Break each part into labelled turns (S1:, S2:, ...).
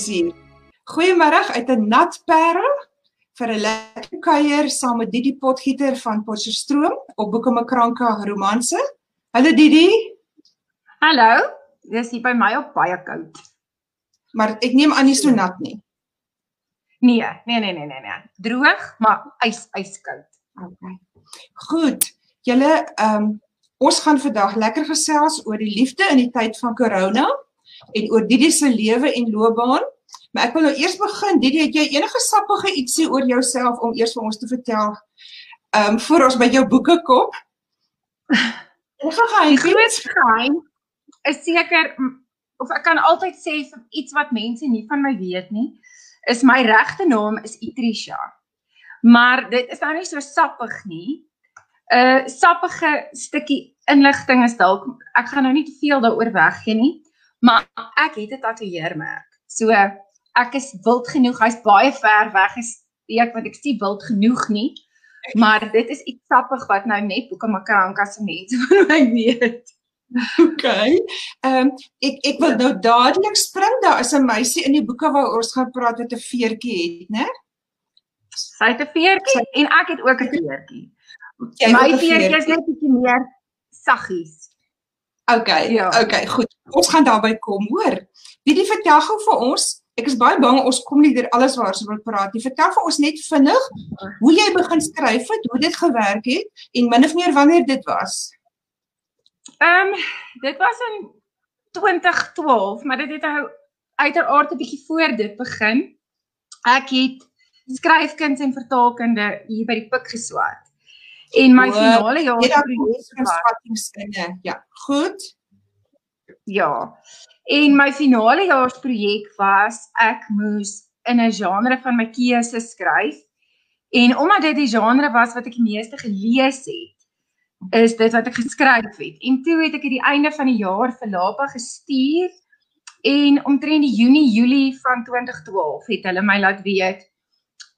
S1: is hier. Goeiemôre uit 'n nat parel vir 'n lekker kuier saam met Didi Potgieter van Potchefstroom op Boekemekranka Romanse. Hallo Didi.
S2: Hallo. Dis hier by my op baie koud.
S1: Maar ek neem aan nie so nat nie.
S2: Nee, nee, nee, nee, nee, nee. Droog, maar ys yskoud.
S1: Okay. Goed. Julle ehm um, ons gaan vandag lekker gesels oor die liefde in die tyd van corona en oor Didi se lewe en loopbaan. Maar ek wil nou eers begin. Didi, het jy enige sappige ietsie oor jouself om eers vir ons te vertel? Ehm um, voor ons by jou boeke kom.
S2: Ek gaan gaan groot geheim is seker of ek kan altyd sê vir iets wat mense nie van my weet nie, is my regte naam is Itrisha. Maar dit is nou nie so sappig nie. 'n uh, Sappige stukkie inligting is dalk ek gaan nou nie te veel daaroor weggee nie. Maar ek het 'n tatoeëermerk. So ek is wild genoeg. Hy's baie ver weg gesteek want ek sien wild genoeg nie. Maar dit is iets sappig wat nou net hoeke makranka se mense van my weet.
S1: OK. Ehm um, ek ek wil nou dadelik spring. Daar is 'n meisie in die boeke waar ons gaan praat wat 'n veertjie het, né?
S2: Sy het 'n veertjie en ek het ook 'n veertjie. My veertjie is net bietjie meer saggies.
S1: Okay, ja. okay, goed. Ons gaan daarby kom, hoor. Wie die vertel gou vir ons. Ek is baie bang ons kom nie deur alles waar ons wil praat nie. Vertel vir ons net vinnig hoe jy begin skryf het, hoe dit gewerk het en min of meer wanneer dit was.
S2: Ehm, um, dit was in 2012, maar dit het nou uiteraard 'n bietjie voor dit begin. Ek het skryfkuns en vertaalkunde hier by die Pik geswaat. En my finale jaar
S1: projek ja, goed.
S2: Ja. En my finale jaarsprojek was ek moes in 'n genre van my keuse skryf. En omdat dit die genre was wat ek die meeste gelees het, is dit wat ek geskryf het. En toe het ek aan die einde van die jaar vir Lapa gestuur en omtrent die Junie Julie van 2012 het hulle my laat weet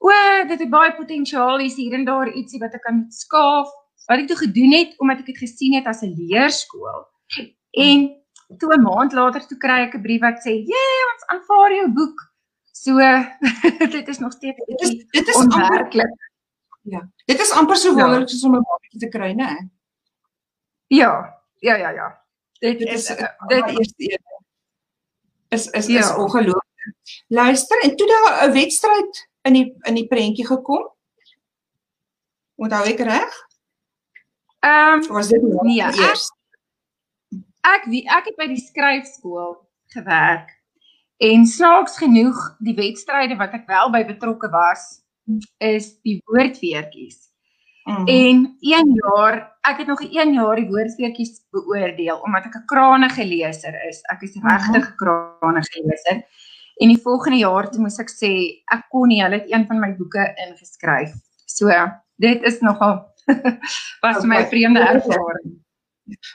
S2: o, dit het baie potensiaal is hier en daar ietsie wat ek kan skaaf. Wat ek toe gedoen het omdat ek dit gesien het as 'n leerskool. En toe 'n maand later toe kry ek 'n brief wat sê, "Jee, ons aanvaar jou boek." So dit is nog steeds
S1: dit is dit is onwerklik. Ja. Dit is amper so ja. wonderlik soos om 'n babatjie te kry, né?
S2: Ja. Ja, ja, ja.
S1: Dit, dit is uh, dit eerste een. Is is ja. is ongelooflik. Luister, en toe daar 'n wedstryd in die in die prentjie gekom? Onthou ek reg?
S2: Ehm um, was dit nie eers? Ek wie ek het by die skryfskool gewerk. En snaaks genoeg, die wedstryde wat ek wel by betrokke was, is die woordfeertjies. Mm. En een jaar, ek het nog 'n een jaar die woordfeertjies beoordeel omdat ek 'n kranige leser is. Ek is regtig 'n kranige leser. En die volgende jaar toe moes ek sê ek kon nie, hulle het een van my boeke ingeskryf. So, dit is nogal was my vreemde ervaring.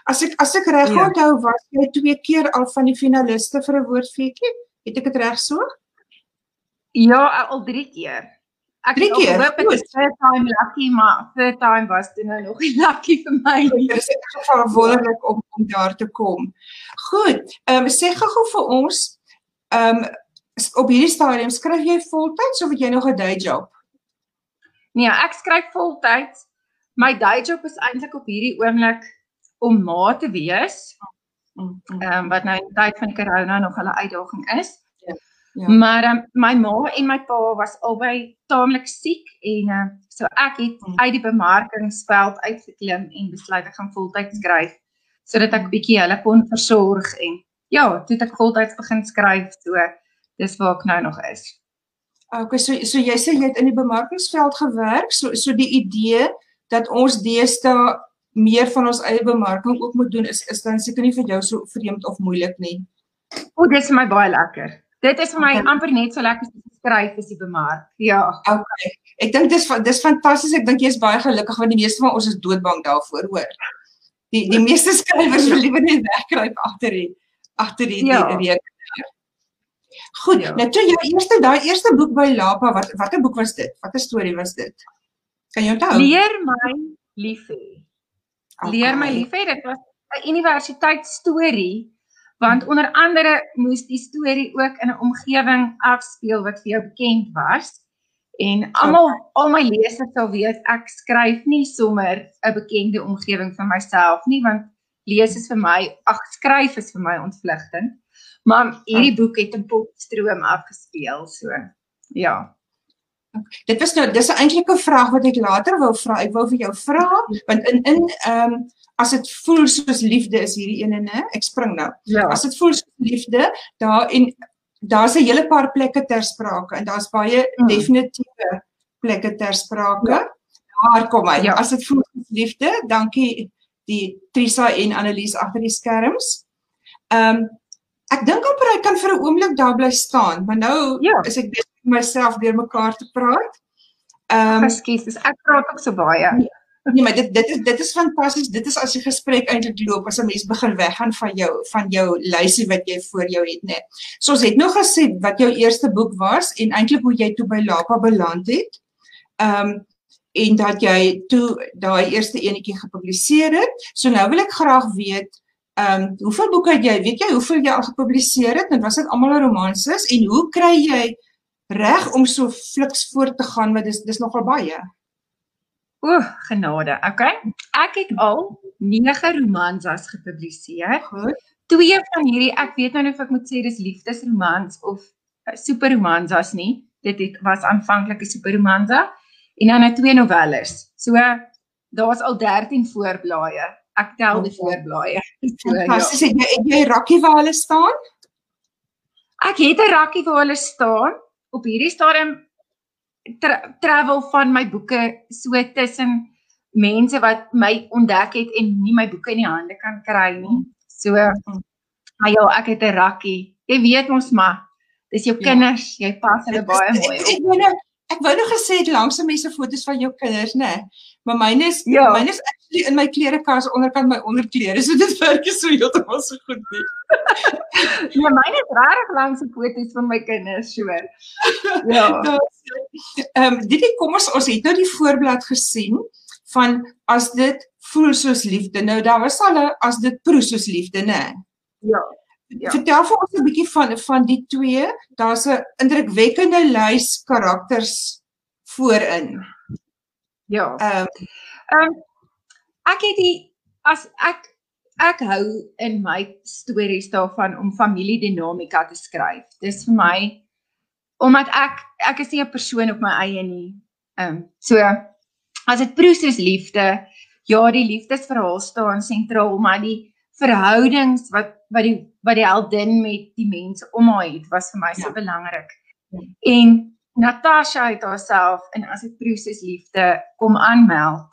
S1: As ek as ek reg ja. onthou, was jy twee keer al van die finaliste vir 'n woordfeetjie? Het ek dit reg so?
S2: Ja, al drie keer.
S1: Ek drie keer.
S2: Hoop dit is third time lucky, maar third time was dit nou nog nie lucky vir my nie.
S1: Dit is in geval wonderlik om om daar te kom. Goed. Ehm um, sê gou vir ons ehm um, op hierdie stadium skryf jy voltyds of het jy nog 'n day job?
S2: Nee, ek skryf voltyds. My day job is eintlik op hierdie oomblik om ma te wees. Ehm um, wat nou in die tyd van corona nog 'n uitdaging is. Ja. ja. Maar um, my ma en my pa was albei taamlik siek en uh, so ek het mm. uit die bemarkingsveld uitgeklim en besluit ek gaan voltyds skryf sodat ek bietjie hulle kon versorg en ja, toe het ek voltyds begin skryf so dis waar ek nou nog is.
S1: Okay, so so jy sê jy het in die bemarkingsveld gewerk, so so die idee dat ons deesdae meer van ons eie bemarking ook moet doen is is dan seker nie vir jou so vreemd of moeilik nie.
S2: O, dit is vir my baie lekker. Dit is vir my okay. amper net so lekker as skryf as die bemark. Ja.
S1: Okay. Ek dink dis dis fantasties. Ek dink jy is baie gelukkig want die meeste van ons is doodbang daarvoor, hoor. Die die meeste skrywers wil liewer net wegkruip agter die agter die, ja. die rekenaar. Goed, ja. nou toe jou eerste daai eerste boek by Lapa, wat watter boek was dit? Watter storie was dit? Kan jy onthou?
S2: Leer my lief hê. Okay. Leer my lief hê, dit was 'n universiteit storie Want onder andere moes die storie ook in 'n omgewing afspeel wat vir jou bekend was. En almal al my lesers sal weet ek skryf nie sommer 'n bekende omgewing vir myself nie want lees is vir my, ag skryf is vir my ontvlugting. Maar hierdie boek het 'n potstroom afgespeel, so ja.
S1: Dit was nou dis eintlik 'n vraag wat ek later wou vra. Ek wou vir jou vra want in in ehm um, as dit voel soos liefde is hierdie ene nê. Ek spring nou. Ja. As dit voel soos liefde, daar en daar's 'n hele paar plekke ter sprake en daar's baie hmm. definitiewe plekke ter sprake. Ja. Daar kom hy. Ja. As dit voel soos liefde, dankie die Trisa en Annelies agter die skerms. Ehm um, ek dink amper hy kan vir 'n oomblik daar bly staan, maar nou ja. is ek besig myself deur mekaar te praat.
S2: Ehm um, Ekskuus, ek praat ook so baie.
S1: Nee, nee, maar dit dit is dit is fantasties. Dit is as jy gesprek eintlik loop as 'n mens begin weggaan van jou van jou lysie wat jy voor jou het, net. So ons het nog gesê wat jou eerste boek was en eintlik hoe jy toe by Lapa beland het. Ehm um, en dat jy toe daai eerste enetjie gepubliseer het. So nou wil ek graag weet Ehm um, hoeveel boeke het jy? Weet jy hoeveel jy al gepubliseer het? En was dit almal romanses en hoe kry jy reg om so fliks voort te gaan want dis dis nogal baie.
S2: O, genade. Okay. Ek het al 9 romansas gepubliseer. Goed. Twee van hierdie, ek weet nou nie of ek moet sê dis liefdesromans of uh, superromansas nie. Dit het was aanvanklik 'n superromansa en dan net twee novelles. So daar's al 13 voorblaaie. Ek tel die voorblaaie.
S1: So, Fantasties. Ja. Het jy jy rakkie waar hulle staan?
S2: Ek het 'n rakkie waar hulle staan op hierdie stadium tra travel van my boeke so tussen mense wat my ontdek het en nie my boeke in die hande kan kry nie. So maar ja, ek het 'n rakkie. Jy weet mos maar, dis jou ja. kinders, jy pas hulle baie mooi
S1: op. Ek wou nog gesê het langse mense foto's van jou kinders, né? Maar myne is ja. myne is actually in my klerekas onderkant my onderklere. So dit werk so heeltemal so goed nie.
S2: ja, myne is regtig langse foto's van my kinders, so. Ja.
S1: Ehm um, dit kom ons ons het nou die voorblad gesien van as dit voel soos liefde. Nou daar was al 'n as dit proe soos liefde, né?
S2: Ja. Ja.
S1: Vertel vir ons 'n bietjie van van die twee. Daar's 'n indrukwekkende lys karakters voorin.
S2: Ja. Ehm um, um, ek het die as ek ek hou in my stories daarvan om familiedinamika te skryf. Dis vir my omdat ek ek is nie 'n persoon op my eie nie. Ehm um, so as dit proses liefde, ja, die liefdesverhaal staan sentraal, maar die verhoudings wat wat die wat die heldin met die mense om haar het was vir my ja. so belangrik. Ja. En Natasha het haarself in as 'n proses liefde kom aanmeld.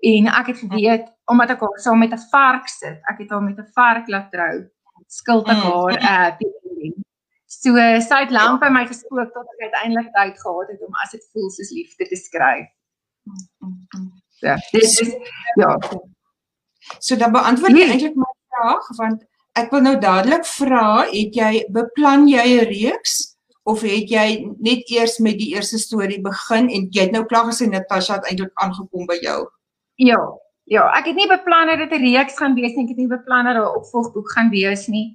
S2: En ek het geweet ja. omdat ek haar saam met 'n vark sit, ek het haar met 'n vark laat trou, skuld ek mm. haar 'n uh, ending. So sy het lank by my gespook tot ek uiteindelik tyd gehad het om as dit voel soos liefde te skryf.
S1: Ja, dit is ja. So dan beantwoord jy nee. eintlik my vraag want ek wil nou dadelik vra, het jy beplan jy 'n reeks of het jy net eers met die eerste storie begin en jy het nou klaar gesê Natasha het eintlik aangekom by jou?
S2: Ja. Ja, ek het nie beplan dat dit 'n reeks gaan wees nie, ek het nie beplan dat daar 'n opvolgboek gaan wees nie.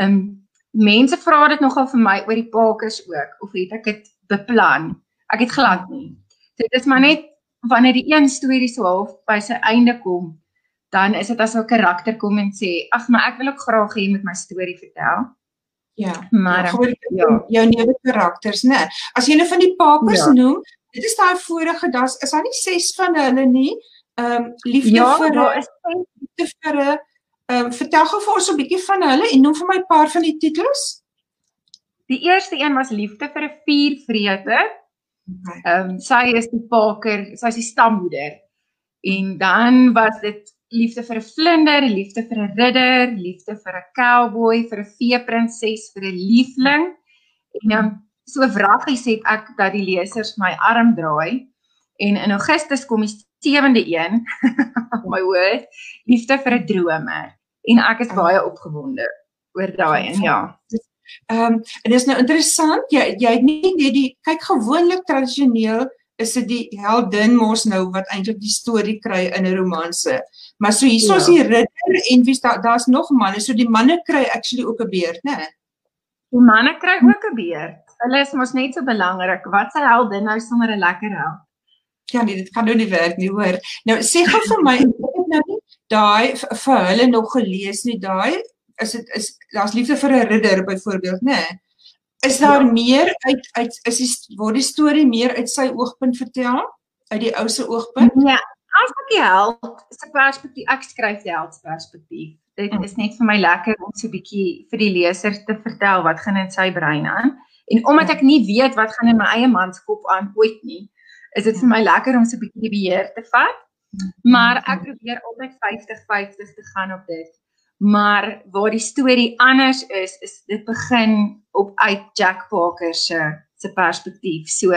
S2: Ehm um, mense vra dit nogal vir my oor die pakers ook of het ek dit beplan? Ek het glad nie. Dit is maar net wanneer die een storie so half by sy einde kom, dan is dit as 'n karakter kom en sê, "Ag, maar ek wil ook graag hê jy moet my storie vertel."
S1: Ja. Maar ja, ja. jou nuwe karakters, né? As jy nou van die papers ja. noem, dit is daai vorige das, is daar nie ses van hulle nie? Ehm um, liefde ja, vir daar is liefde vir 'n ehm um, vertel gou vir ons 'n bietjie van hulle en noem vir my 'n paar van die titels.
S2: Die eerste een was liefde vir 'n vuurvreter. Ehm um, sy is die paker, sy is die stammoeder. En dan was dit liefde vir 'n vlinder, liefde vir 'n ridder, liefde vir 'n cowboy, vir 'n feeprinses, vir 'n liefling. En dan so wraggies het ek dat die lesers my arm draai en in Augustus kom die sewende een, my word, liefde vir 'n dromer. En ek is baie opgewonde oor daai en ja.
S1: Ehm um, en dit is nou interessant, jy jy het nie net die kyk gewoonlik tradisioneel is dit die heldin mos nou wat eintlik die storie kry in 'n romanse. Maar so hierso is ja. die ridder en wie daar daar's nog manne, so die manne kry actually ook 'n beerd, né?
S2: Die manne kry ook 'n beerd. Hulle is mos net so belangrik. Wat se heldin nou sonder 'n lekker held?
S1: Ja, nee, dit kan nou nie werk nie, hoor. Nou sê gou vir my, ek het nou nie daai vir hulle nog gelees nie, daai is dit is daar's liefde vir 'n ridder byvoorbeeld, né? Nee. Is daar ja. meer uit uit is die word die storie meer uit sy oogpunt vertel? Uit die ou se oogpunt?
S2: Ja, as ek die held se perspektief ek skryf die held se perspektief. Dit mm. is net vir my lekker om so 'n bietjie vir die leser te vertel wat gaan in sy brein aan. En omdat ek nie weet wat gaan in my eie man se kop aan ooit nie, is dit vir my lekker om so 'n bietjie die beheer te vat. Maar ek probeer altyd 50-50 te gaan op dit. Maar waar die storie anders is, is dit begin op uit Jack Parker se se perspektief. So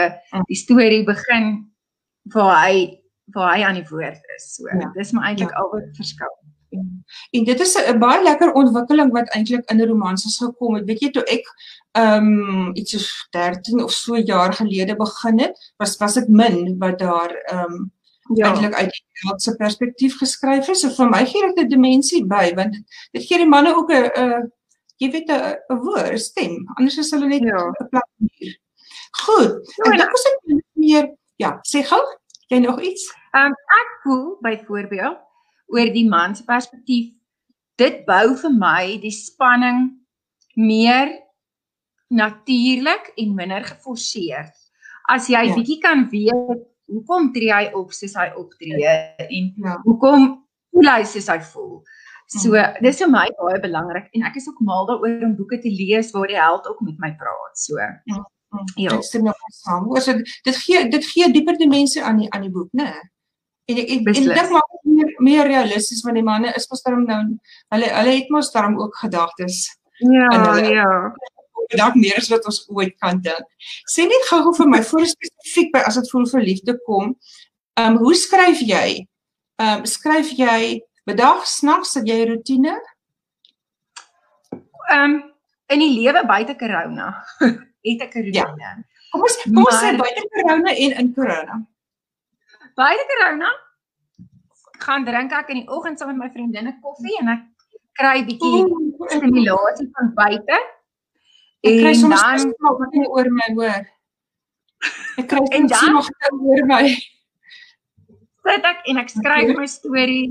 S2: die storie begin waar hy waar hy aan die woord is. So ja. dis maar eintlik ja. al wat verskil.
S1: Ja. En dit is 'n baie lekker ontwikkeling wat eintlik in 'n romanses gekom het. Weet jy toe ek ehm um, iets so 13 of so jaar gelede begin het, was was dit min wat daar ehm um, ja. eintlik uit die held se perspektief geskryf is. So vir my gee dit 'n dimensie by want dit, gee die manne ook 'n 'n jy weet 'n 'n woord, stem. Anders is hulle net 'n ja. plat muur. Goed. Ja, en dan was dit meer ja, sê gou, jy nog iets?
S2: Ehm um, ek voel byvoorbeeld oor die man se perspektief dit bou vir my die spanning meer natuurlik en minder geforseer. As jy ja. bietjie kan weet hoekom tree hy op soos hy optree ja. en ja. hoekom voel hy soos hy voel. So mm. dis vir my baie belangrik en ek is ook mal daaroor om boeke te lees waar die held ook met my praat. So ja.
S1: Ja. Dit stem nog saam. Ons so, dit gee dit gee dieper dimensie aan die aan die boek, né? En ek en dit maak dit meer meer realisties want die manne is mos daarom nou hulle hulle het mos daarom ook gedagtes.
S2: Ja, hulle, ja
S1: dalk meer as wat ons ooit kan dink. Sê net gou-gou vir my voor spesifiek by as dit voel vir liefde kom. Ehm um, hoe skryf jy? Ehm um, skryf jy bedag snags dat jy rotine?
S2: Ehm um, in die lewe buite corona het ek 'n rotine. Ja.
S1: Kom ons kom ons sê buite corona en in corona.
S2: Buite corona gaan drink ek in die oggend saam met my vriendinne koffie en ek kry bietjie stimulasie van buite
S1: Ek kry soms nog wat nie oor my hoor. Ek kry en dan nog oor my.
S2: Sit ek en ek skryf my storie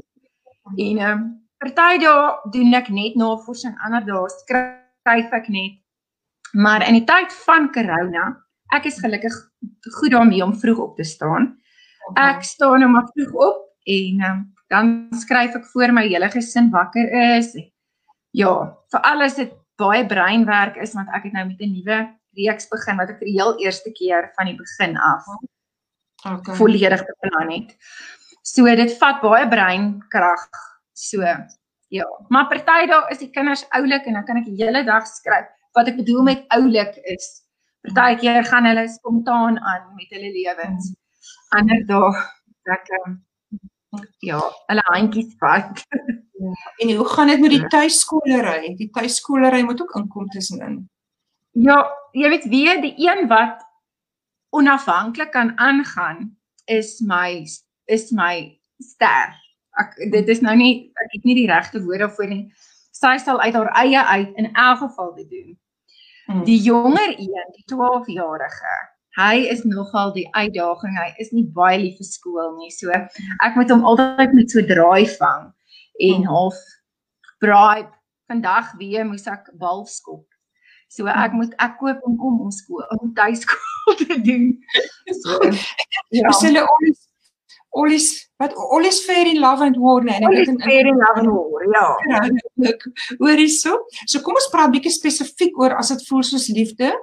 S2: en ehm um, party dae doen ek net navorsing, ander dae skryf ek net. Maar in die tyd van corona, ek is gelukkig goed daarmee om vroeg op te staan. Ek staan nou maar vroeg op en um, dan skryf ek voor my hele gesin wakker is. Ja, vir alles dit baie breinwerk is want ek het nou met 'n nuwe reeks begin wat ek vir die heel eerste keer van die begin af okay. volledig beplan het. So dit vat baie breinkrag. So ja, maar party dae is die kinders oulik en dan kan ek die hele dag skryf. Wat ek bedoel met oulik is partykeer gaan hulle spontaan aan met hulle lewens. Ander dae ek um, ja, hulle handjies vat.
S1: Ja. En hoe gaan dit met die ja. tuiskoolery? Die tuiskoolery moet ook inkom tussenin.
S2: Ja, jy weet wie die een wat onafhanklik kan aangaan is my is my ster. Ek dit is nou nie ek het nie die regte woorde vir nie. Sy sal uit haar eie uit in elk geval dit doen. Hmm. Die jonger een, die 12-jarige, hy is nogal die uitdaging. Hy is nie baie lief vir skool nie. So ek moet hom altyd met so draai vang en hmm. half braai vandag weer moes ek bal skop. So ek hmm. moet ek koop hom om om skool om tuiskool te doen. So
S1: ja. Hulle alles alles wat alles fair in love and war
S2: nee. Alles fair in love and war. Ja.
S1: Hoor hierso. So kom ons praat bietjie spesifiek oor as dit voel soos liefde.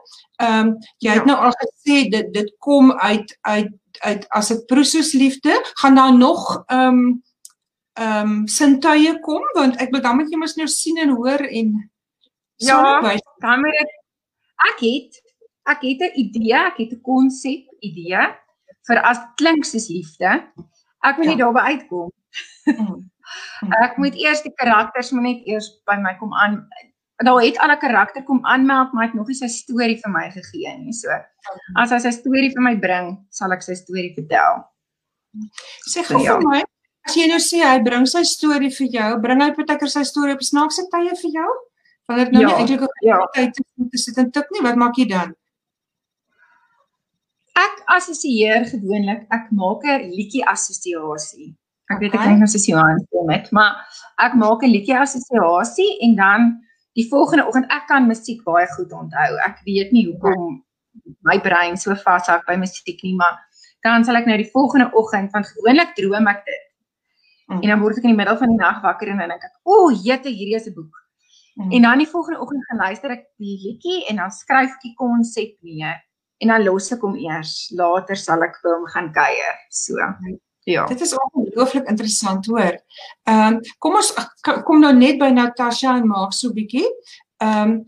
S1: Ehm um, jy het ja. nou al gesê dit dit kom uit uit uit as dit proe soos liefde, gaan daar nog ehm um, ehm um, sintuie kom want ek wil dan met jy mos nou sien en hoor en
S2: ja, dan moet ek ek het ek het 'n idee, ek het 'n konsep idee vir as klink soos liefde. Ek moet ja. nie daarby uitkom. Mm. Mm. ek moet eers die karakters moet net eers by my kom aan daar het al 'n karakter kom aanmeld, maar hy het nog nie sy storie vir my gegee nie. So as hy sy storie vir my bring, sal ek sy storie vertel.
S1: Sê gou so, ja. vir my, as jy nou sê hy bring sy storie vir jou, bring hy partykeer sy storie op snaakse tye vir jou? Wanneer dit nou ja, nie eintlik 'n ja. tyd is om te sit en tik nie, wat maak jy dan?
S2: Ek assosieer gewoonlik, ek maak 'n liedjie assosiasie. Ek weet ek dink nou soos Johan sê met, maar ek maak 'n liedjie assosiasie en dan die volgende oggend ek kan musiek baie goed onthou. Ek weet nie hoekom my brein so vashak by musiek nie, maar dan sal ek nou die volgende oggend van gewoonlik droom ek dit. Mm. En dan word ek in die middel van die nag wakker en dan dink ek, "O, jette, hierdie is 'n boek." Mm. En dan die volgende oggend gaan luister ek die liedjie en dan skryf ek die konsep neer en dan los ek hom eers. Later sal ek vir hom gaan kuier. So. Mm.
S1: Ja. Dit is ongelooflik interessant hoor. Ehm um, kom ons kom nou net by Natasha en maak so 'n bietjie. Ehm um,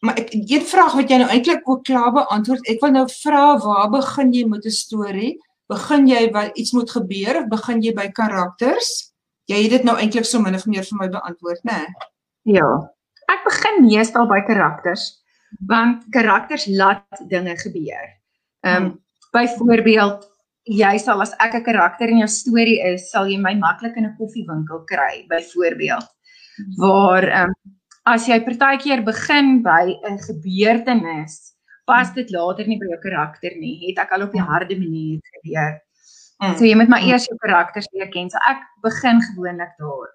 S1: maar ek een vraag wat jy nou eintlik ook klaar beantwoord. Ek wil nou vra waar begin jy met 'n storie? Begin jy by iets moet gebeur of begin jy by karakters? Jy het dit nou eintlik so min of meer vir my beantwoord, né?
S2: Ja. Ek begin meestal by karakters want karakters laat dinge gebeur. Ehm um, byvoorbeeld jy sal as ek 'n karakter in jou storie is, sal jy my maklik in 'n koffiewinkel kry, byvoorbeeld. Waar ehm um, as jy partykeer begin by 'n gebeurtenis, pas dit later nie by jou karakter nie. Het ek al op die harde manier gebeur. So jy moet maar eers jou karakters leer ken. So ek begin gewoonlik daar.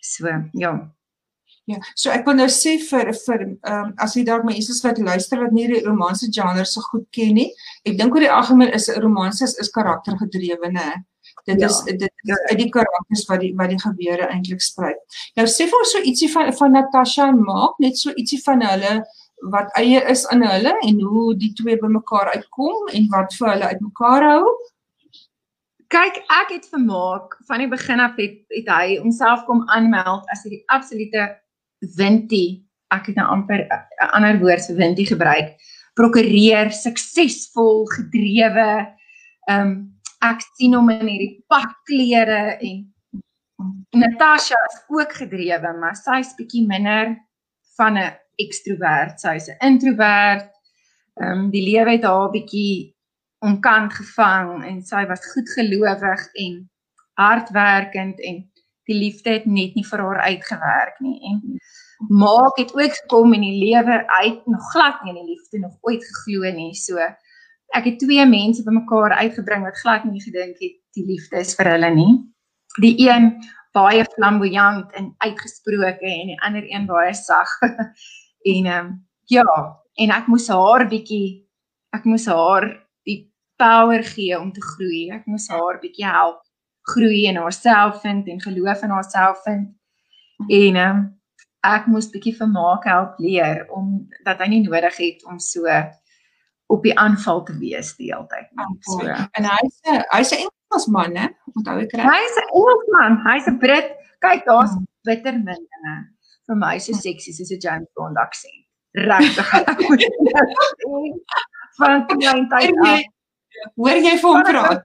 S2: So, ja.
S1: Ja, so ek wil nou sê vir vir ehm um, as jy dalk mense wat luister wat nie die romanse genre so goed ken nie. Ek dink oor die algemeen is 'n romanse is, is karaktergedrewe, né? Dit ja. is dit is uit die karakters wat die wat die gebeure eintlik spruit. Nou sê vir ons so ietsie van van Natasha en Mark, net so ietsie van hulle wat eie is aan hulle en hoe die twee bymekaar uitkom en wat vir hulle uitmekaar hou.
S2: Kyk, ek het vermaak van die begin af het het hy homself kom aanmeld as die absolute Wintie, ek het nou amper 'n ander woord vir Wintie gebruik. Prokureer, suksesvol, gedrewe. Ehm um, ek sien hom in hierdie pakklere en Natasha is ook gedrewe, maar sy's bietjie minder van 'n ekstrovert, sy's 'n introvert. Ehm um, die lewe het haar bietjie onkant gevang en sy was goedgelowig en hardwerkend en die liefde het net nie vir haar uitgewerk nie. En maak het ook gekom in die lewe uit nog glad nie in die liefde nog ooit geglo nie. So ek het twee mense bymekaar uitgebring wat glad nie gedink het die liefde is vir hulle nie. Die een baie flamboyant en uitgesproke en die ander een baie sag en um, ja en ek moes haar bietjie ek moes haar die power gee om te groei ek moes haar bietjie help groei in haarself vind en geloof in haarself vind. En ehm um, ek moes bietjie vir maak help leer om dat hy nie nodig het om so op die aanval te wees die hele tyd nie.
S1: So. En hy's 'n hy's 'n Engelsman, hè? Onthou ek reg?
S2: Hy's 'n Engelsman. Hy's 'n Brit. Kyk, daar's hmm. bitter min dinge vir my so seksie soos 'n James Bond aksent. Regtig. Van klein tyd af.
S1: Hoor jy vir hom praat?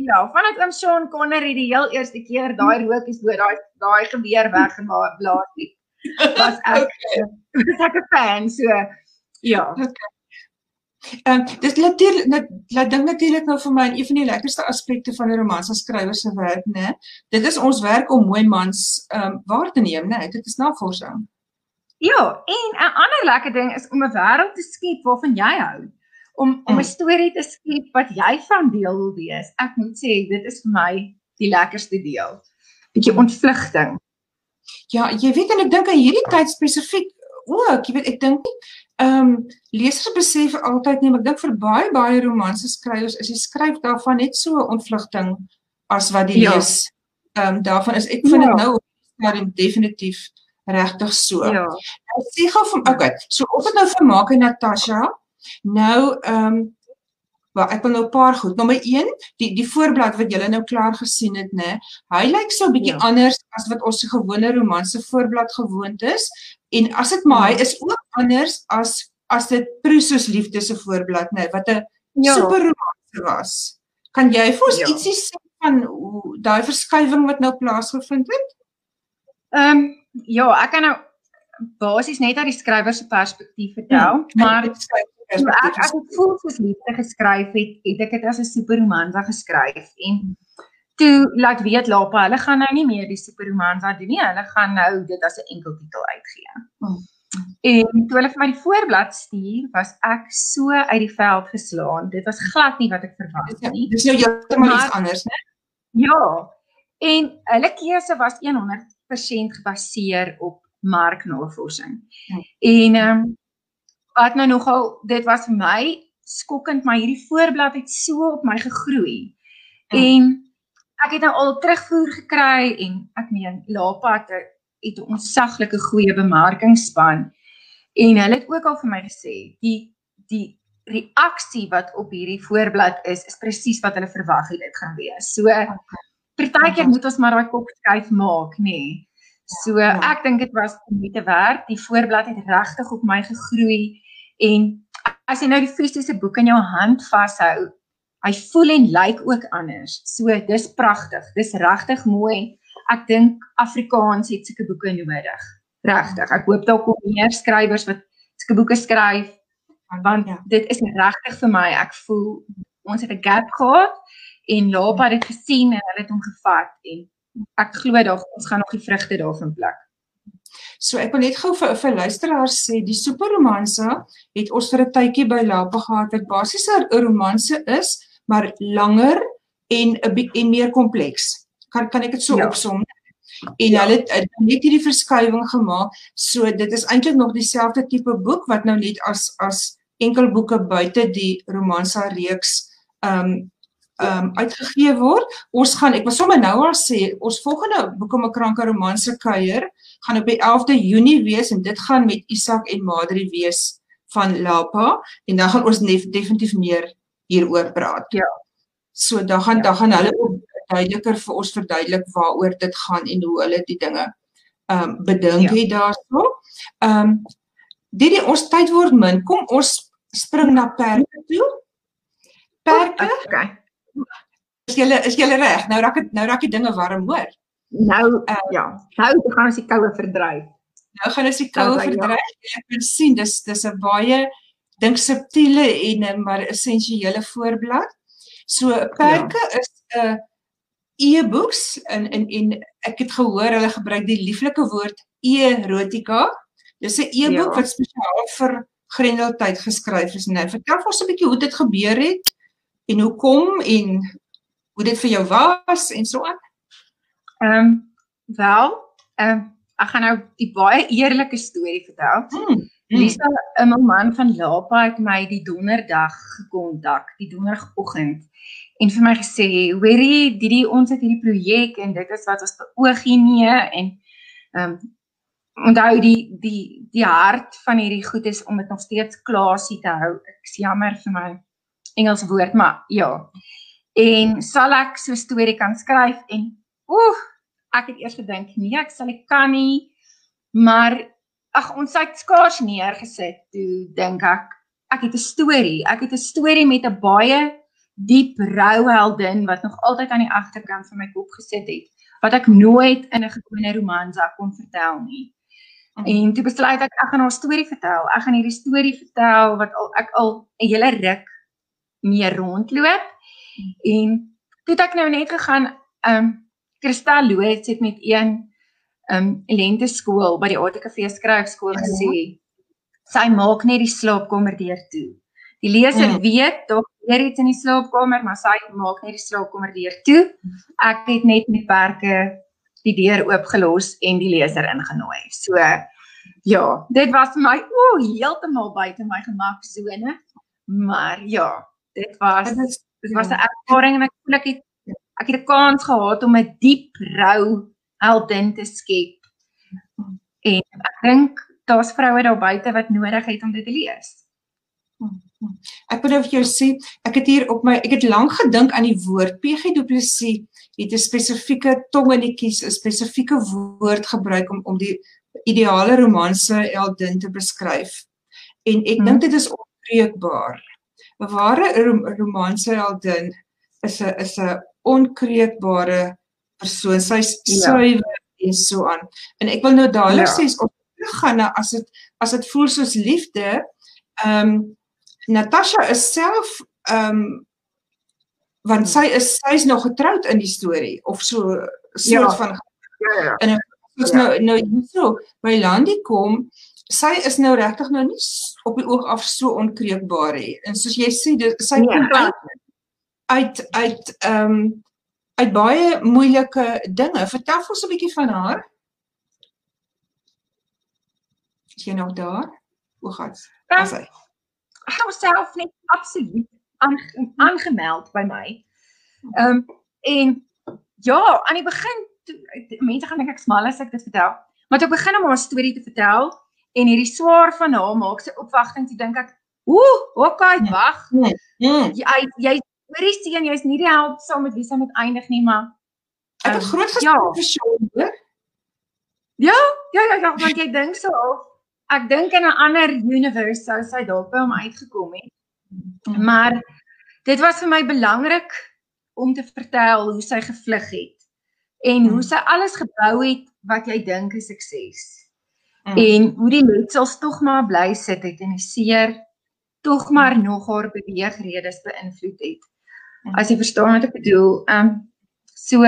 S2: Ja, vanat oom Sean Connery die heel eerste keer daai rookies bo daai daai geweer weggeblaas het. Was ek was ek 'n fan so ja.
S1: Ehm um, dis natuurlik laat ding natuurlik nou vir my een van die lekkerste aspekte van 'n romans as skrywer se werk, né? Dit is ons werk om mooi mans ehm um, waar te neem, né? Dit is navorsing.
S2: Ja, en 'n ander lekker ding is om 'n wêreld te skep waarvan jy hou om om 'n mm. storie te skep wat jy van deel wil wees. Ek moet sê dit is vir my die lekkerste deel. Bietjie ontvlugting.
S1: Ja, jy weet en ek dink aan hierdie tyd spesifiek ook, jy weet ek dink ehm um, lesers besef altyd nie, maar ek dink vir baie baie romanse skrywers is die skryf daarvan net so ontvlugting as wat die ja. lees ehm um, daarvan is ek vind dit ja. nou maar definitief regtig so. Ja. Nou sê gou van okay, so of dit nou vir Maak en Natasha Nou ehm um, wel ek wil nou 'n paar goed. Nommer 1, die die voorblad wat julle nou klaar gesien het, né? Hy lyk so 'n bietjie ja. anders as wat ons se gewone romanse voorblad gewoond is. En as dit maar hy ja. is ook anders as as dit Prusos liefde se voorblad, né, wat 'n ja. super romanse was. Kan jy vir ons ja. ietsie sê van hoe daai verskywing wat nou plaasgevind het?
S2: Ehm um, ja, ek kan nou basies net uit die skrywer se perspektief vertel, hmm, maar ek ek het voel soos liefde geskryf het, het ek dit as 'n superromansa geskryf en toe laat weet Lapa, hulle gaan nou nie meer die superromansa doen nie, hulle gaan nou dit as 'n enkel titel uitgee. Hmm. En toe hulle vir my die voorblad stuur, was ek so uit die veld geslaan. Dit was glad nie wat ek verwag het nie.
S1: Dis nou heeltemal iets anders, né?
S2: Ja. En hulle keuse was 100% gebaseer op marknavorsing. Ja. En ehm um, wat nou nogal dit was vir my skokkend, maar hierdie voorblad het so op my gegroei. Ja. En ek het nou al terugvoer gekry en ek meen Lapa het het 'n onsaglike goeie bemarkingsspan. En hulle het ook al vir my gesê die die reaksie wat op hierdie voorblad is is presies wat hulle verwag het dit gaan wees. So partykeer moet ons maar daai kop skuif maak, nê. Nee. So ja. ek dink dit was moeite werd. Die voorblad het regtig op my gegroei en as jy nou die fisiese boek in jou hand vashou, hy voel en lyk ook anders. So dis pragtig. Dis regtig mooi. Ek dink Afrikaans het sulke boeke nodig. Regtig. Ek hoop daar kom meer skrywers wat sulke boeke skryf want ja. dit is regtig vir my. Ek voel ons het 'n gap gehad en Lapa het dit gesien en hulle het hom gevat en ek glo daar ons gaan nog die vrugte daarvan pluk.
S1: So ek wil net gou vir vir luisteraars sê die superromanse het ons vir 'n tydjie by Lapa gehad wat basies 'n romanse is, maar langer en 'n en meer kompleks. Kan kan ek dit so ja. opsom? En ja. hulle het net hierdie verskywing gemaak. So dit is eintlik nog dieselfde tipe boek wat nou net as as enkel boeke buite die romansa reeks ehm um, ehm um, uitgegee word. Ons gaan ek wil sommer nou al sê ons volgende Boeke Makranke romanse kuier gaan op die 11de Junie wees en dit gaan met Isak en Madri wees van Lapa en dan gaan ons definitief meer hieroor praat.
S2: Ja.
S1: So dan gaan ja. dan gaan hulle ook duideliker vir ons verduidelik waaroor dit gaan en hoe hulle die dinge ehm um, bedink ja. het daarso. Ehm um, dit die ons tyd word min. Kom ons spring na perke toe. Perke. Oh, okay. Is julle is julle reg? Nou raak dit nou raak die dinge warm, hoor.
S2: Nou uh, ja, nou gaan ons die koue verdryf.
S1: Nou gaan ons die koue nou, verdryf. Ja. Ek kan sien dis dis 'n baie dink subtiele en 'n maar essensiële voorblad. So perke ja. is 'n uh, e-books en en en ek het gehoor hulle gebruik die lieflike woord erotika. Dis 'n e-boek ja. wat spesiaal vir Grendeltyd geskryf is. Nou vertel ons 'n bietjie hoe dit gebeur het en hoekom en hoe dit vir jou was en so aan?
S2: Ehm um, wel, ehm um, ek gaan nou die baie eerlike storie vertel. Hmm. hmm. Lisa, 'n man van Lapa het my die donderdag gekontak, die donderdagoggend en vir my gesê, "Hoorie, dit ons het hierdie projek en dit is wat ons beoog hier nie en ehm um, onthou die die die hart van hierdie goed is om dit nog steeds klaasie te hou. Ek is jammer vir my Engels woord, maar ja. En sal ek so 'n storie kan skryf en oeh, ek het eers gedink nee, ek sal ek kan nie. Maar ag ons het skaars neergesit toe dink ek ek het 'n storie. Ek het 'n storie met 'n baie diep rouheldin wat nog altyd aan die agterkant van my kop gesit het wat ek nooit in 'n gewone romansa kon vertel nie. Mm. En toe besluit ek ek gaan haar storie vertel. Ek gaan hierdie storie vertel wat al ek al 'n hele ruk meer rondloop. En toe het ek nou net gegaan um Kristal Loots het met een um lente skool by die ATKV skryfskool ja. gesê sy maak net die slaapkamer deur toe. Die leser mm. weet tog weer iets in die slaapkamer, maar sy maak net die slaapkamer deur toe. Ek het net met perke die deur oopgelos en die leser ingenooi. So ja, dit was vir my o, heeltemal buite my gemaksone. Maar ja, dit was dit was 'n ervaring en ek voel ek het ek het 'n kans gehad om 'n diep rou heldin te skep. En ek dink daar's vroue daar buite wat nodig het om dit te lees.
S1: Ek wil nou vir jou sê, ek het hier op my ek het lank gedink aan die woord PG Du Plessis het 'n spesifieke tong in die kies, 'n spesifieke woord gebruik om om die ideale romanse heldin te beskryf. En ek hmm. dink dit is onbreekbaar. 'n ware romanse heldin is 'n is 'n onkreukbare persoon. Sy's ja. suiwer en so aan. En ek wil nou dadelik ja. sê ons teruggaan na as dit as dit voel soos liefde. Ehm um, Natasha is self ehm um, want sy is sy's nog getroud in die storie of so soort ja. van ja ja. En soos ja. nou nou so by Landie kom, sy is nou regtig nou nie op die oog af so onkreukbaar nie. En soos jy sê, dit sy ja. kom uit uit uit ehm um, uit baie moeilike dinge. Vertel ons 'n bietjie van haar. Is jy nog daar? Hoe gaat's? Wat sê?
S2: Ek het self net absoluut aangemeld by my. Ehm um, en ja, aan die begin mense gaan dink ek smal as ek dit vertel. Maar toe begin om haar storie te vertel en hierdie swaar van haar maak sy opwagting toe dink ek, "Ooh, okay, wag. Nee, nee. Jy jy hoorie sien jy's nie die help saam met wie sy moet eindig nie, maar
S1: ek het um, groot gesien ja. vir Sean, hoor.
S2: Ja, ja, ja, ja, want jy dink so of ek dink in 'n ander universe sou sy dalk by hom uitgekom het. Mm. Maar dit was vir my belangrik om te vertel hoe sy gevlug het en hoe mm. sy alles gebou het wat jy dink is sukses. Mm. En hoe die letsels tog maar bly sit het en die seer tog maar nog haar beweegredes beïnvloed het. As jy verstaan wat ek bedoel, ehm um, so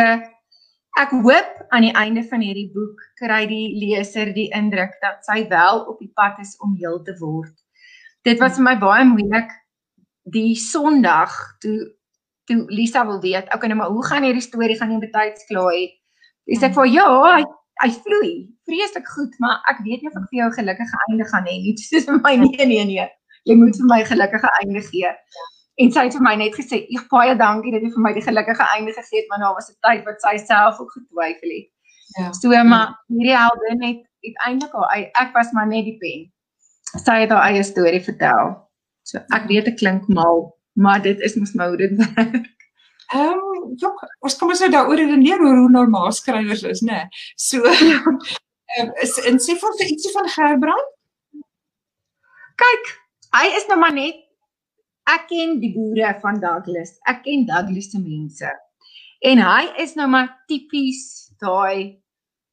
S2: ek hoop aan die einde van hierdie boek kry die leser die indruk dat sy wel op die pad is om heel te word. Dit was vir my baie moeilik die Sondag toe toe Lisa wil weet, okay nou maar hoe gaan hierdie storie gaan nie betyds klaar nie. Dis ek vir ja, hy hy vloei vreeslik goed, maar ek weet nie of ek vir jou 'n gelukkige einde gaan hê nie. Dis vir my nee nee nee. Jy moet vir my 'n gelukkige einde gee. Ja. En sy het vir my net gesê, "Ek baie dankie dat jy vir my die gelukkige einde gegee het, maar daar was 'n tyd wat sy self ook getwyfel het." Ja. So maar hierdie heldin het uiteindelik haar ek was maar net die pen. Sy het haar eie storie vertel. So ek weet dit klink mal, maar dit is mos nou dit werk.
S1: Ehm, um, ja, ons kom ons nou daaroor redeneer oor hoe normaal skrywers is, né? Nee. So ehm um, is in sê vir ietsie van Gerbrand.
S2: Kyk, hy is nou maar net ek ken die boere van Douglas. Ek ken Douglas se mense. En hy is nou maar tipies daai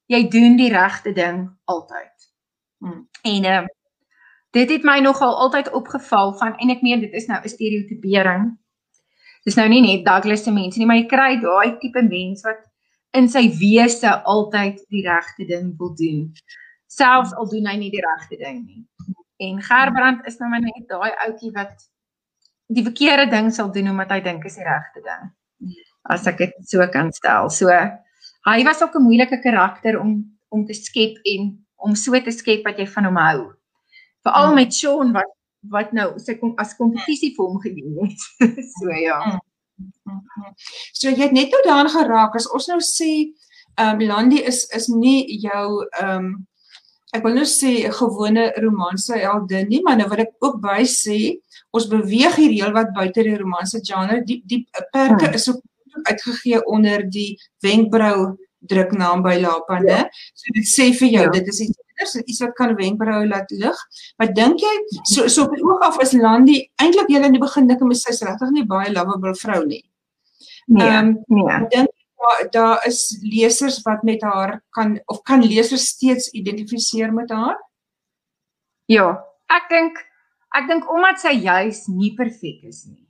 S2: jy doen die regte ding altyd. Hmm. En uh, dit het my nogal altyd opgeval van en ek meen dit is nou 'n stereotipering. Dis nou nie net Douglas se mense nie, maar jy kry daai tipe mens wat in sy wese altyd die regte ding wil doen. Selfs al doen hy nie die regte ding nie. En Gerbrand is nou maar net daai ouetjie wat die verkeerde ding sal doen omdat hy dink is die regte ding. As ek dit so kan stel. So hy was ook 'n moeilike karakter om om te skep en om so te skep wat jy van hom hou. Veral met Sean wat wat nou sy kom as kompetisie vir hom gedien het. so ja.
S1: So jy het net nou daaraan geraak as ons nou sê ehm um, Landy is is nie jou ehm um, ek wil nou sê 'n gewone romanse heldin nie, maar nou wil ek ook by sê ons beweeg hier heelwat buite die romanse genre. Die die perke hmm. is ook uitgegee onder die wenkbrau druknaam by Lapa, né? Ja. So dit sê vir jou, ja. dit is iets anders, iets wat kan wenkbrau laat lig. Maar dink jy so so op die oog af is Landie eintlik julle in die begin dink mens sy's regtig nie baie lovable vrou nie.
S2: Nee. Um, nee.
S1: Dink daar daar is lesers wat met haar kan of kan lesers steeds identifiseer met haar?
S2: Ja, ek dink Ek dink omdat sy juis nie perfek is nie.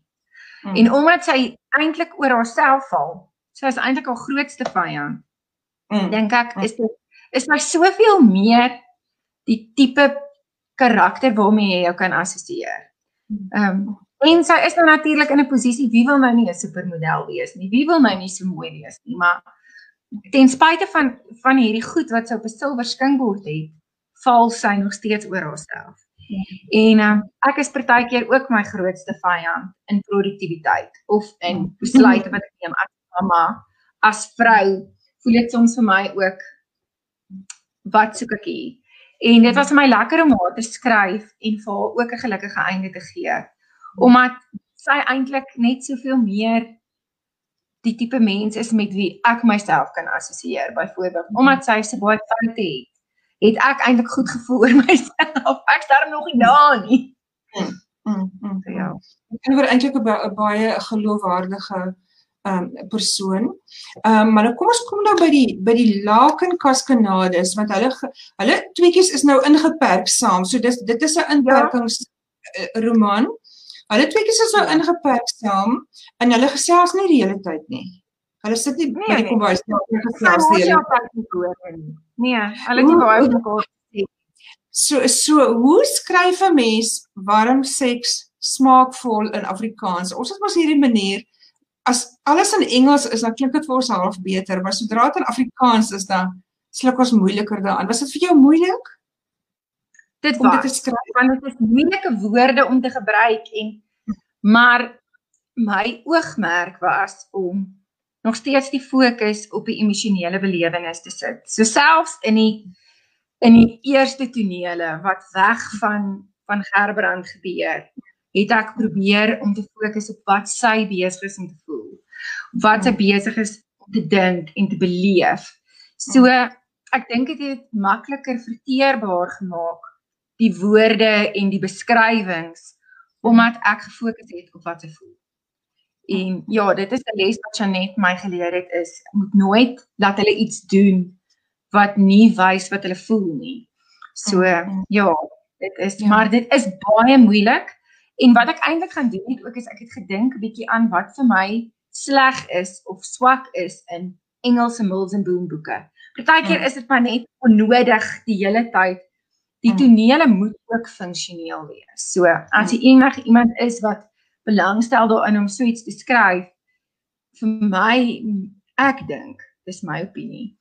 S2: Hmm. En omdat sy eintlik oor haarself val. Sy is eintlik haar grootste vyand. Hmm. Dink ek is dit is my soveel meer die tipe karakter waarmee jy jou kan assosieer. Hmm. Ehm um, en sy is nou natuurlik in 'n posisie wie wil nou nie 'n supermodel wees nie. Wie wil nou nie so mooi wees nie, maar ten spyte van van hierdie goed wat sy op 'n silwer skinkbord het, val sy nog steeds oor haarself. En um, ek is partykeer ook my grootste vyand in produktiwiteit of in besluite wat ek neem as mamma, as vrou. Voel dit soms vir my ook wat soek ek hier? En dit was vir my lekker om haar te skryf en vir haar ook 'n gelukkige einde te gee. Omdat sy eintlik net soveel meer die tipe mens is met wie ek myself kan assosieer, byvoorbeeld omdat sy so baie foute het het ek eintlik goed gevoel oor myself. Ek's daar nog nie daar nie.
S1: Mm, mm, mm, ja. Ek het eintlik 'n baie geloofwaardige um persoon. Um maar nou kom ons kom nou by die by die Laken Cascades want hulle hulle tweetjies is nou ingeperk saam. So dis dit is 'n inperkings ja. roman. Hulle tweetjies is nou ja. ingeperk saam en hulle gesels nie die hele tyd nie. Hulle sit nie nee, by die kombuis nie gesels die hele tyd
S2: nie. Nee, hulle het nie baie mekaar
S1: So so hoe skryf 'n mens warm seks smaakvol in Afrikaans? Ons het mos hierdie manier as alles in Engels is dan klink dit vir ons half beter, maar sodra dit in Afrikaans is dan sluk ons moeiliker daaraan. Was dit vir jou moeilik?
S2: Dit om dit te skryf want dit is moeilike woorde om te gebruik en maar my oogmerk was om nog steeds die fokus op die emosionele belewenis te sit. So selfs in die in die eerste tonele wat weg van van Gerbrand gebeur, het ek probeer om te fokus op wat sy besig is om te voel. Wat sy besig is om te dink en te beleef. So ek dink dit het makliker verteerbaar gemaak die woorde en die beskrywings omdat ek gefokus het op wat sy voel. En ja, dit is 'n les wat Janet my geleer het is moet nooit laat hulle iets doen wat nie wys wat hulle voel nie. So ja, dit is ja. maar dit is baie moeilik En wat ek eintlik gaan doen het ook is ek het gedink 'n bietjie aan wat vir my sleg is of swak is in Engelse Mills and Boom boeke. Partykeer ja. is dit maar net onnodig die hele tyd. Die ja. tonele moet ook funksioneel wees. So as jy enige iemand is wat belangstel daarin om so iets te skryf, vir my ek dink, dis my opinie.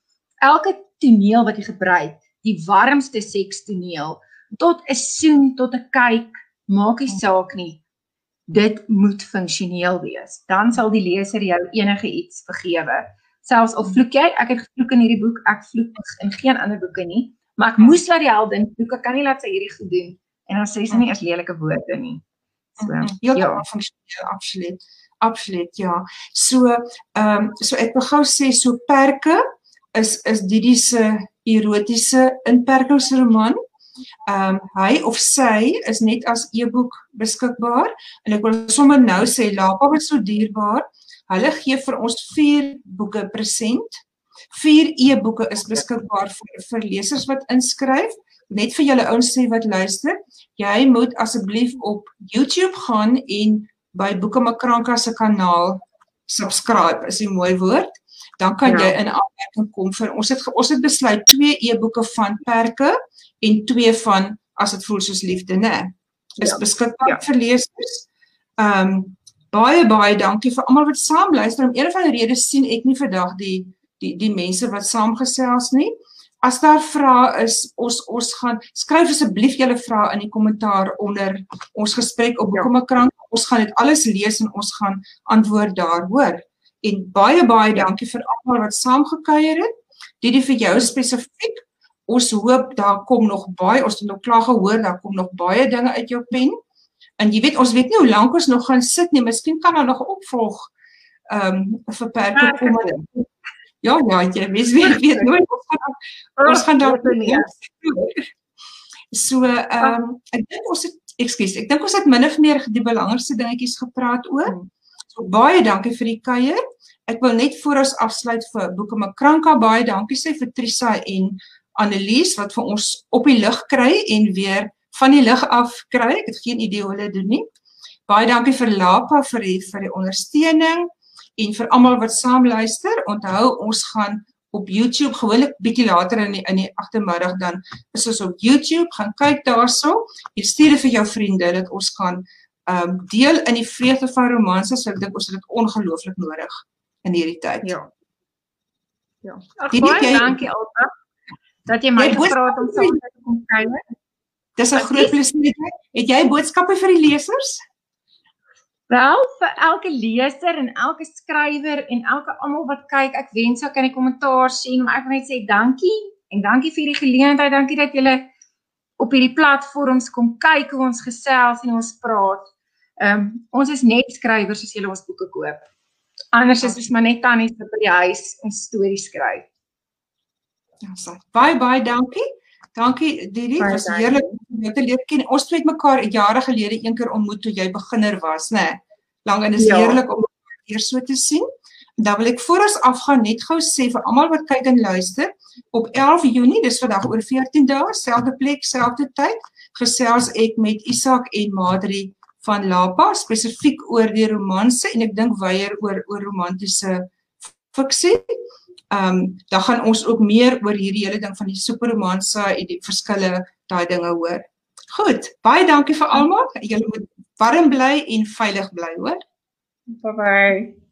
S2: Elke toneel wat jy gebruik, die warmste seks toneel tot 'n soen, tot 'n kyk, maak nie saak nie. Dit moet funksioneel wees. Dan sal die leser jou enige iets vergewe. Selfs al vloek jy, ek het gevloek in hierdie boek, ek vloek in geen ander boeke nie, maar ek moes laat die heldin vloek. Ek kan nie laat sy hierdie goed doen en dan sê sy nie eers lelike woorde nie.
S1: So, ja, ja, funksioneel absoluut. Absoluut, ja. So, ehm um, so ek wil gou sê so perke is is Didi se erotiese inperkingsroman. Ehm um, hy of sy is net as e-boek beskikbaar en ek wil sommer nou sê Lapa wat so dierbaar. Hulle gee vir ons 4 boeke present. 4 e-boeke is beskikbaar vir vir lesers wat inskryf. Net vir julle ouens sê wat luister, jy moet asseblief op YouTube gaan en by Boeke Makranka se kanaal subscribe, is 'n mooi woord. Dan kan ja. jy in aanmerking kom vir ons het ons het besluit twee e-boeke van perke en twee van as dit voel soos liefde nê is ja. beskikbaar ja. vir lesers. Ehm um, baie baie dankie vir almal wat saam luister. Om een van die redes sien ek nie vandag die die die mense wat saamgesels nie. As daar vrae is, ons ons gaan skryf asseblief julle vrae in die kommentaar onder ons gesprek op Boekemakrank. Ja. Ons gaan dit alles lees en ons gaan antwoord daar, hoor. En baie baie dankie vir almal wat saamgekuier het. Dit is vir jou spesifiek ons hoop daar kom nog baie ons het nog klaar gehoor daar kom nog baie dinge uit jou pen en jy weet ons weet nie hoe lank ons nog gaan sit nie miskien kan daar nog opvolg ehm um, vir perke ja, kom ja ja jy weet weet, weet nooit ons gaan ons gaan daar so ehm um, ek dink ons het ekskuus ek dink ons het min of meer die belangrikste dingetjies gepraat oor hmm. so baie dankie vir die kuier. Ek wil net voor ons afsluit vir boeke Makranka baie dankie sê vir Trisa en Annelies wat vir ons op die lig kry en weer van die lig af kry. Ek het geen idee hoe hulle doen nie. Baie dankie vir Lapa vir die vir die ondersteuning en vir almal wat saam luister. Onthou ons gaan op YouTube gewoonlik bietjie later in die, in die agtermiddag dan is ons op YouTube gaan kyk daarso. Jy stuur dit vir jou vriende dat ons kan ehm um, deel in die vreugde van romanse. So ek dink ons het dit ongelooflik nodig in hierdie tyd.
S2: Ja. Ja. Ag baie dankie Alta dat jy my gevra het om saam te kom kuier.
S1: Dis 'n groot plesier. Het jy boodskappe vir die lesers?
S2: Wel, vir elke leser en elke skrywer en elke almal wat kyk, ek wens ek kan 'n kommentaar sien, maar ek wil net sê dankie en dankie vir die geleentheid. Dankie dat julle op hierdie platforms kom kyk hoe ons gesels en ons praat. Ehm um, ons is net skrywers as julle ons boeke koop. Anders is ons maar net tannies wat by die huis ons stories skryf.
S1: Ja, so. Baie baie dankie. Dankie Didi, dit was heerlik om jou te leer ken. Ons het mekaar jare gelede een keer ontmoet toe jy beginner was, né? Nee. Lang en is ja. heerlik om weer so te sien. dan wil ek voor ons afgaan net gou sê vir almal wat kyk en luister, op 11 Junie, dis vandag oor 14 dae, selfde plek, selfde tyd, gesels ek met Isak en Madri van Lapa spesifiek oor die romanse en ek dink weier oor oor romantiese fiksie. Ehm um, dan gaan ons ook meer oor hierdie hele ding van die superromanse en die verskille daai dinge hoor. Goed, baie dankie vir almal. Julle moet warm bly en veilig bly, hoor.
S2: Bye bye.